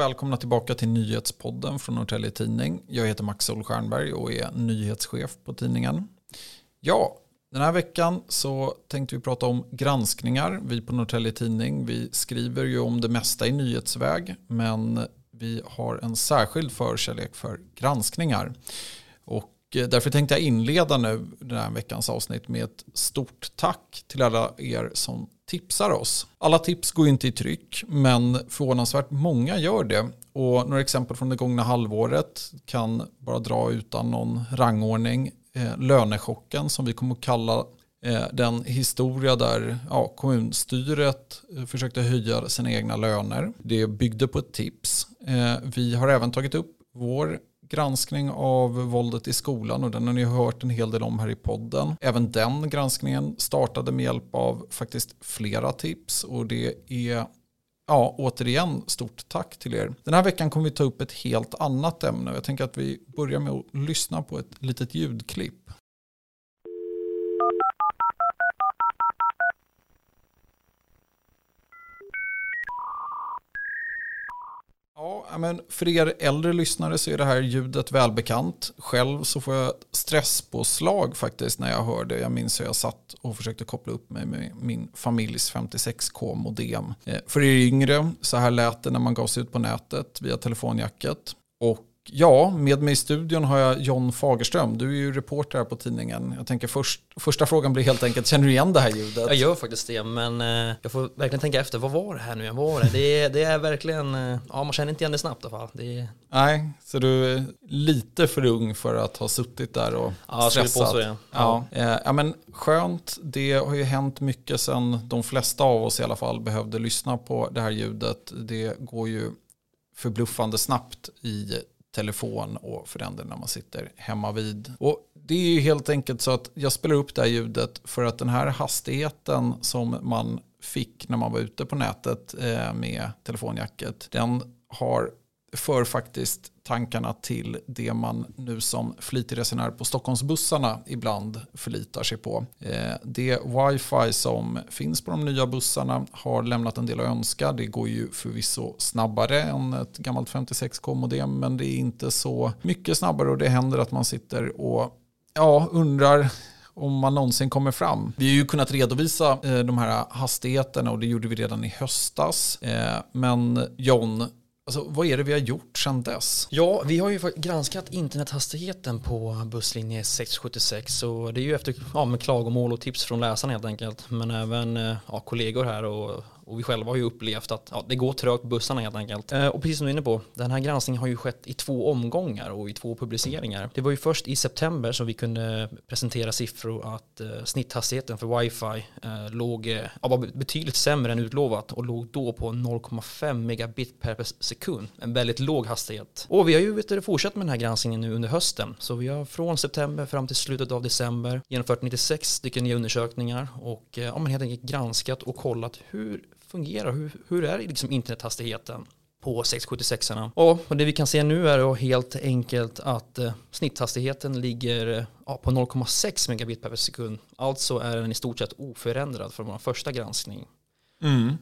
välkomna tillbaka till nyhetspodden från Norrtälje Tidning. Jag heter Max Solstjernberg och är nyhetschef på tidningen. Ja, den här veckan så tänkte vi prata om granskningar. Vi på Norrtälje Tidning, vi skriver ju om det mesta i nyhetsväg, men vi har en särskild förkärlek för granskningar. Och Eh, därför tänkte jag inleda nu den här veckans avsnitt med ett stort tack till alla er som tipsar oss. Alla tips går inte i tryck, men förvånansvärt många gör det. Och några exempel från det gångna halvåret kan bara dra utan någon rangordning. Eh, lönechocken som vi kommer att kalla eh, den historia där ja, kommunstyret eh, försökte höja sina egna löner. Det byggde på ett tips. Eh, vi har även tagit upp vår granskning av våldet i skolan och den har ni hört en hel del om här i podden. Även den granskningen startade med hjälp av faktiskt flera tips och det är Ja, återigen stort tack till er. Den här veckan kommer vi ta upp ett helt annat ämne. Jag tänker att vi börjar med att lyssna på ett litet ljudklipp. Ja, men för er äldre lyssnare så är det här ljudet välbekant. Själv så får jag stresspåslag faktiskt när jag hör det. Jag minns hur jag satt och försökte koppla upp mig med min familjs 56k-modem. Eh, för er yngre, så här lät det när man gav sig ut på nätet via telefonjacket. Och Ja, med mig i studion har jag John Fagerström. Du är ju reporter här på tidningen. Jag tänker först, första frågan blir helt enkelt, känner du igen det här ljudet? Jag gör faktiskt det, men eh, jag får verkligen tänka efter. Vad var det här nu? Vad var det? Det är, det är verkligen, eh, ja man känner inte igen det snabbt i alla fall. Det. Nej, så du är lite för ung för att ha suttit där och ja, stressat? Ja, ja. Eh, ja, men skönt. Det har ju hänt mycket sedan de flesta av oss i alla fall behövde lyssna på det här ljudet. Det går ju förbluffande snabbt i telefon och för den när man sitter hemma vid. Och det är ju helt enkelt så att jag spelar upp det här ljudet för att den här hastigheten som man fick när man var ute på nätet eh, med telefonjacket, den har för faktiskt tankarna till det man nu som flitig resenär på Stockholmsbussarna ibland förlitar sig på. Eh, det wifi som finns på de nya bussarna har lämnat en del att önska. Det går ju förvisso snabbare än ett gammalt 56k-modem men det är inte så mycket snabbare och det händer att man sitter och ja, undrar om man någonsin kommer fram. Vi har ju kunnat redovisa eh, de här hastigheterna och det gjorde vi redan i höstas. Eh, men John, Alltså, vad är det vi har gjort sedan dess? Ja, vi har ju granskat internethastigheten på busslinje 676 och det är ju efter ja, med klagomål och tips från läsarna helt enkelt. Men även eh, ja, kollegor här och och vi själva har ju upplevt att ja, det går trögt på bussarna helt enkelt. Eh, och precis som du är inne på, den här granskningen har ju skett i två omgångar och i två publiceringar. Det var ju först i september som vi kunde presentera siffror att eh, snitthastigheten för wifi eh, låg, eh, var betydligt sämre än utlovat och låg då på 0,5 megabit per sekund. En väldigt låg hastighet. Och vi har ju vet fortsatt med den här granskningen nu under hösten. Så vi har från september fram till slutet av december genomfört 96 stycken nya undersökningar och eh, ja, men helt enkelt granskat och kollat hur fungerar? Hur, hur är liksom internethastigheten? på 676 Och det vi kan se nu är helt enkelt att eh, snitthastigheten ligger ja, på 0,6 megabit per sekund. Alltså är den i stort sett oförändrad från vår första granskning. Mm.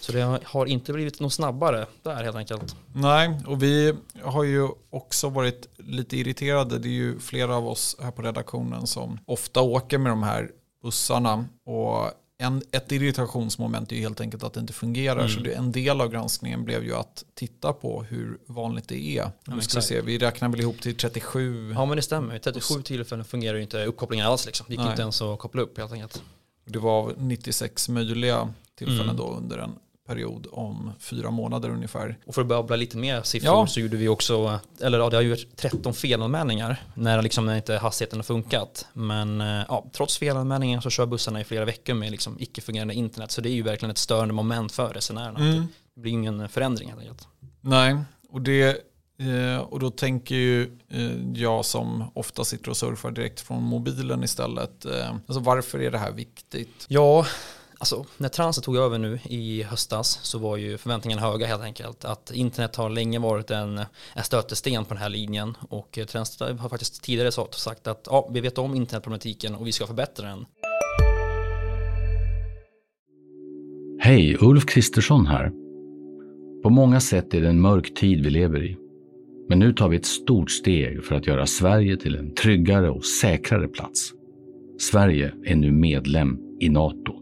Så det har inte blivit något snabbare där helt enkelt. Nej, och vi har ju också varit lite irriterade. Det är ju flera av oss här på redaktionen som ofta åker med de här bussarna. Och en, ett irritationsmoment är ju helt enkelt att det inte fungerar. Mm. Så det, en del av granskningen blev ju att titta på hur vanligt det är. Ja, ska se, vi räknar väl ihop till 37. Ja men det stämmer. 37 tillfällen fungerar ju inte uppkopplingen alls. Liksom. Det gick Nej. inte ens att koppla upp helt enkelt. Det var 96 möjliga tillfällen mm. då under en period om fyra månader ungefär. Och för att babbla lite mer siffror ja. så gjorde vi också, eller ja, det har ju varit 13 felanmälningar när, liksom, när inte hastigheten har funkat. Men eh, ja, trots felanmälningar så kör bussarna i flera veckor med liksom icke-fungerande internet. Så det är ju verkligen ett störande moment för resenärerna. Mm. Det blir ingen förändring helt enkelt. Nej, och det eh, och då tänker ju eh, jag som ofta sitter och surfar direkt från mobilen istället. Alltså varför är det här viktigt? Ja, Alltså, när Transit tog över nu i höstas så var ju förväntningarna höga helt enkelt. Att internet har länge varit en, en stötesten på den här linjen och eh, Transit har faktiskt tidigare sagt att ja, vi vet om internetproblematiken och vi ska förbättra den. Hej, Ulf Kristersson här. På många sätt är det en mörk tid vi lever i. Men nu tar vi ett stort steg för att göra Sverige till en tryggare och säkrare plats. Sverige är nu medlem i Nato.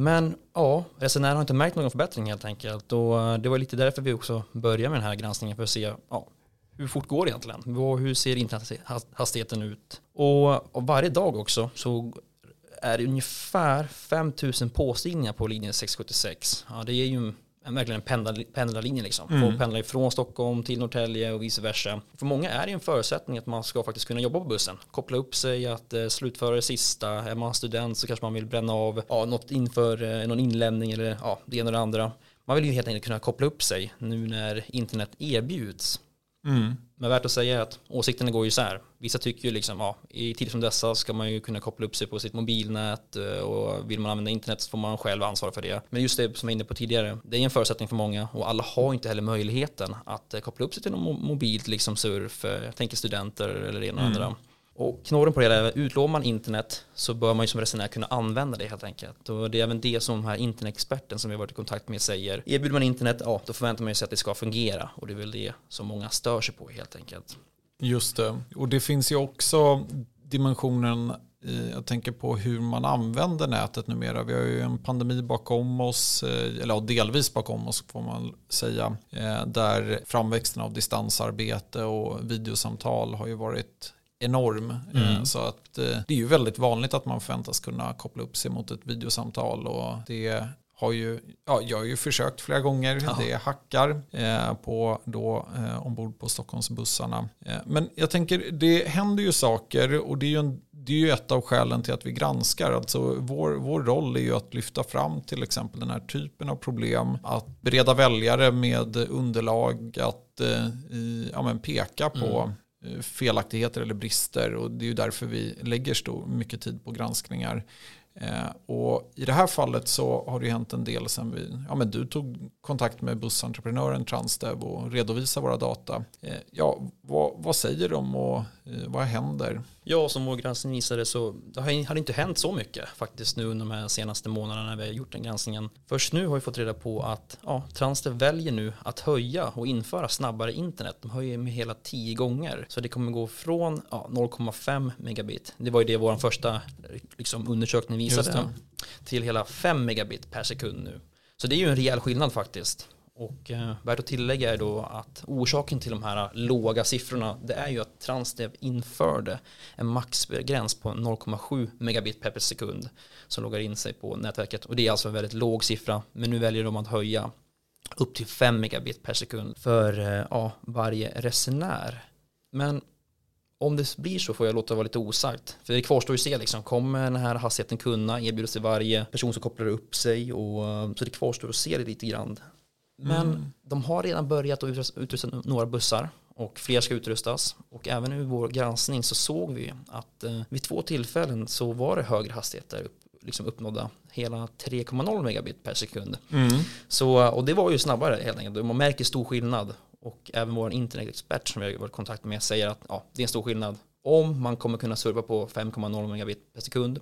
Men ja, resenärer har inte märkt någon förbättring helt enkelt. Och eh, det var lite därför vi också började med den här granskningen för att se ja, hur fort går det egentligen? Hur ser internethastigheten ut? Och, och varje dag också så är det ungefär 5000 påstigningar på linjen 676. Ja, det är ju en, verkligen en pendlarlinje liksom. Mm. Folk pendlar ifrån Stockholm till Norrtälje och vice versa. För många är det en förutsättning att man ska faktiskt kunna jobba på bussen. Koppla upp sig, att eh, slutföra det sista. Är man student så kanske man vill bränna av ja, något inför eh, någon inlämning eller ja, det ena och det andra. Man vill ju helt enkelt kunna koppla upp sig nu när internet erbjuds. Mm. Men värt att säga är att åsikterna går isär. Vissa tycker ju liksom, ja, i tider som dessa ska man ju kunna koppla upp sig på sitt mobilnät eh, och vill man använda internet så får man själv ansvara för det. Men just det som jag var inne på tidigare, det är en förutsättning för många och alla har inte heller möjligheten att eh, koppla upp sig till något mobilt, liksom surf, eh, jag tänker studenter eller det ena och mm. andra. Och knorren på det är, utlovar man internet så bör man ju som resenär kunna använda det helt enkelt. Och det är även det som den här internetexperten som vi har varit i kontakt med säger. Erbjuder man internet, ja då förväntar man sig att det ska fungera. Och det är väl det som många stör sig på helt enkelt. Just det, och det finns ju också dimensionen jag tänker på hur man använder nätet numera. Vi har ju en pandemi bakom oss, eh, eller delvis bakom oss får man säga, eh, där framväxten av distansarbete och videosamtal har ju varit enorm. Eh, mm. Så att eh, det är ju väldigt vanligt att man förväntas kunna koppla upp sig mot ett videosamtal och det har ju, ja, jag har ju försökt flera gånger. Ja. Det hackar eh, på då, eh, ombord på Stockholmsbussarna. Eh, men jag tänker, det händer ju saker och det är ju, en, det är ju ett av skälen till att vi granskar. Alltså vår, vår roll är ju att lyfta fram till exempel den här typen av problem. Att bereda väljare med underlag, att eh, ja, men peka på mm Eh, felaktigheter eller brister och det är ju därför vi lägger stor, mycket tid på granskningar. Eh, och I det här fallet så har det hänt en del sen vi, ja, men du tog kontakt med bussentreprenören Transdev och redovisade våra data. Eh, ja, vad, vad säger de och eh, vad händer? Ja, som vår granskning visade så det har inte hänt så mycket faktiskt nu under de här senaste månaderna när vi har gjort den granskningen. Först nu har vi fått reda på att ja, Transdev väljer nu att höja och införa snabbare internet. De höjer med hela tio gånger. Så det kommer gå från ja, 0,5 megabit. Det var ju det vår första liksom, undersökning visade. Till hela 5 megabit per sekund nu. Så det är ju en rejäl skillnad faktiskt. Och eh, värt att tillägga är då att orsaken till de här låga siffrorna det är ju att Transdev införde en maxgräns på 0,7 megabit per sekund som loggar in sig på nätverket och det är alltså en väldigt låg siffra men nu väljer de att höja upp till 5 megabit per sekund för eh, ja, varje resenär. Men om det blir så får jag låta vara lite osagt. För det kvarstår ju att se, liksom, kommer den här hastigheten kunna erbjudas till varje person som kopplar upp sig? Och, eh, så det kvarstår att se det lite grann. Men mm. de har redan börjat att utrusta några bussar och fler ska utrustas. Och även i vår granskning så såg vi att eh, vid två tillfällen så var det högre hastigheter upp, liksom uppnådda hela 3,0 megabit per sekund. Mm. Så, och det var ju snabbare helt enkelt. Man märker stor skillnad. Och även vår internetexpert som vi har varit i kontakt med säger att ja, det är en stor skillnad. Om man kommer kunna surfa på 5,0 megabit per sekund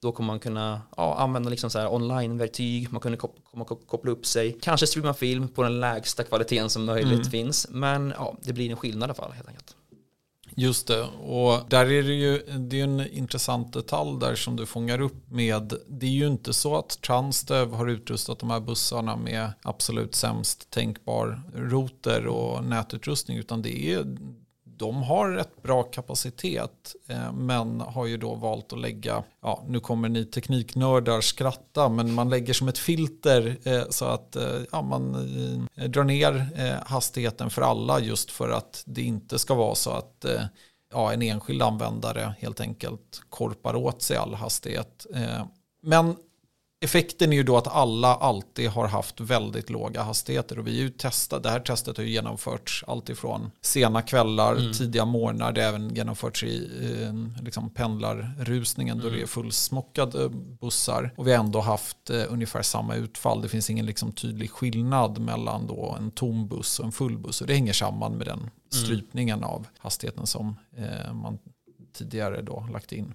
då kommer man kunna ja, använda liksom så här online-verktyg, man kunde koppla, koppla upp sig, kanske streama film på den lägsta kvaliteten som möjligt mm. finns. Men ja, det blir en skillnad i alla fall helt enkelt. Just det, och där är det ju det är en intressant detalj där som du fångar upp med. Det är ju inte så att Transdev har utrustat de här bussarna med absolut sämst tänkbar router och nätutrustning utan det är de har rätt bra kapacitet eh, men har ju då valt att lägga, ja nu kommer ni tekniknördar skratta, men man lägger som ett filter eh, så att eh, ja, man drar ner hastigheten för alla just för att det inte ska vara så att ja, en enskild användare helt enkelt korpar åt sig all hastighet. Men Effekten är ju då att alla alltid har haft väldigt låga hastigheter och vi är ju testat, det här testet har ju genomförts alltifrån sena kvällar, mm. tidiga morgnar, det har även genomförts i liksom pendlarrusningen mm. då det är fullsmockade bussar och vi har ändå haft eh, ungefär samma utfall. Det finns ingen liksom tydlig skillnad mellan då en tom buss och en full buss och det hänger samman med den mm. strypningen mm. av hastigheten som eh, man tidigare då lagt in.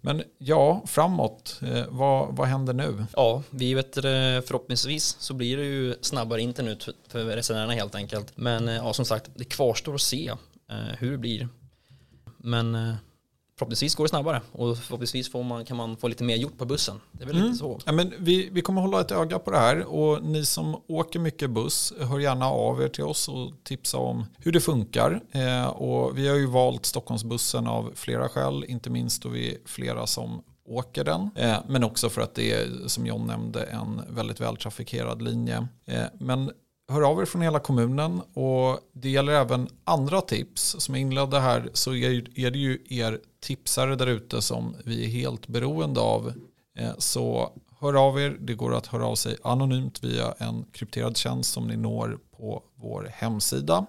Men ja, framåt, eh, vad, vad händer nu? Ja, vi vet eh, förhoppningsvis så blir det ju snabbare internet för resenärerna helt enkelt. Men eh, ja, som sagt, det kvarstår att se hur det blir. Men förhoppningsvis går det snabbare och förhoppningsvis får man, kan man få lite mer gjort på bussen. Det är väl mm. lite så. Ja, men vi, vi kommer hålla ett öga på det här och ni som åker mycket buss, hör gärna av er till oss och tipsa om hur det funkar. Eh, och vi har ju valt Stockholmsbussen av flera skäl, inte minst då vi är flera som åker den. Eh, men också för att det är, som John nämnde, en väldigt vältrafikerad linje. Eh, men hör av er från hela kommunen och det gäller även andra tips. Som jag inledde här så är det ju er tipsare där ute som vi är helt beroende av. Eh, så hör av er. Det går att höra av sig anonymt via en krypterad tjänst som ni når på vår hemsida.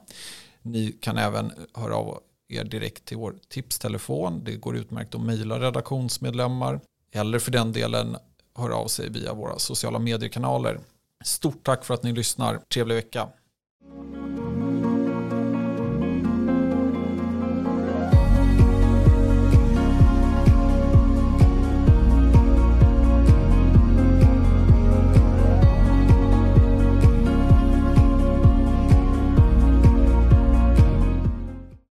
Ni kan även höra av er direkt till vår tipstelefon. Det går utmärkt att mejla redaktionsmedlemmar eller för den delen höra av sig via våra sociala mediekanaler. Stort tack för att ni lyssnar. Trevlig vecka.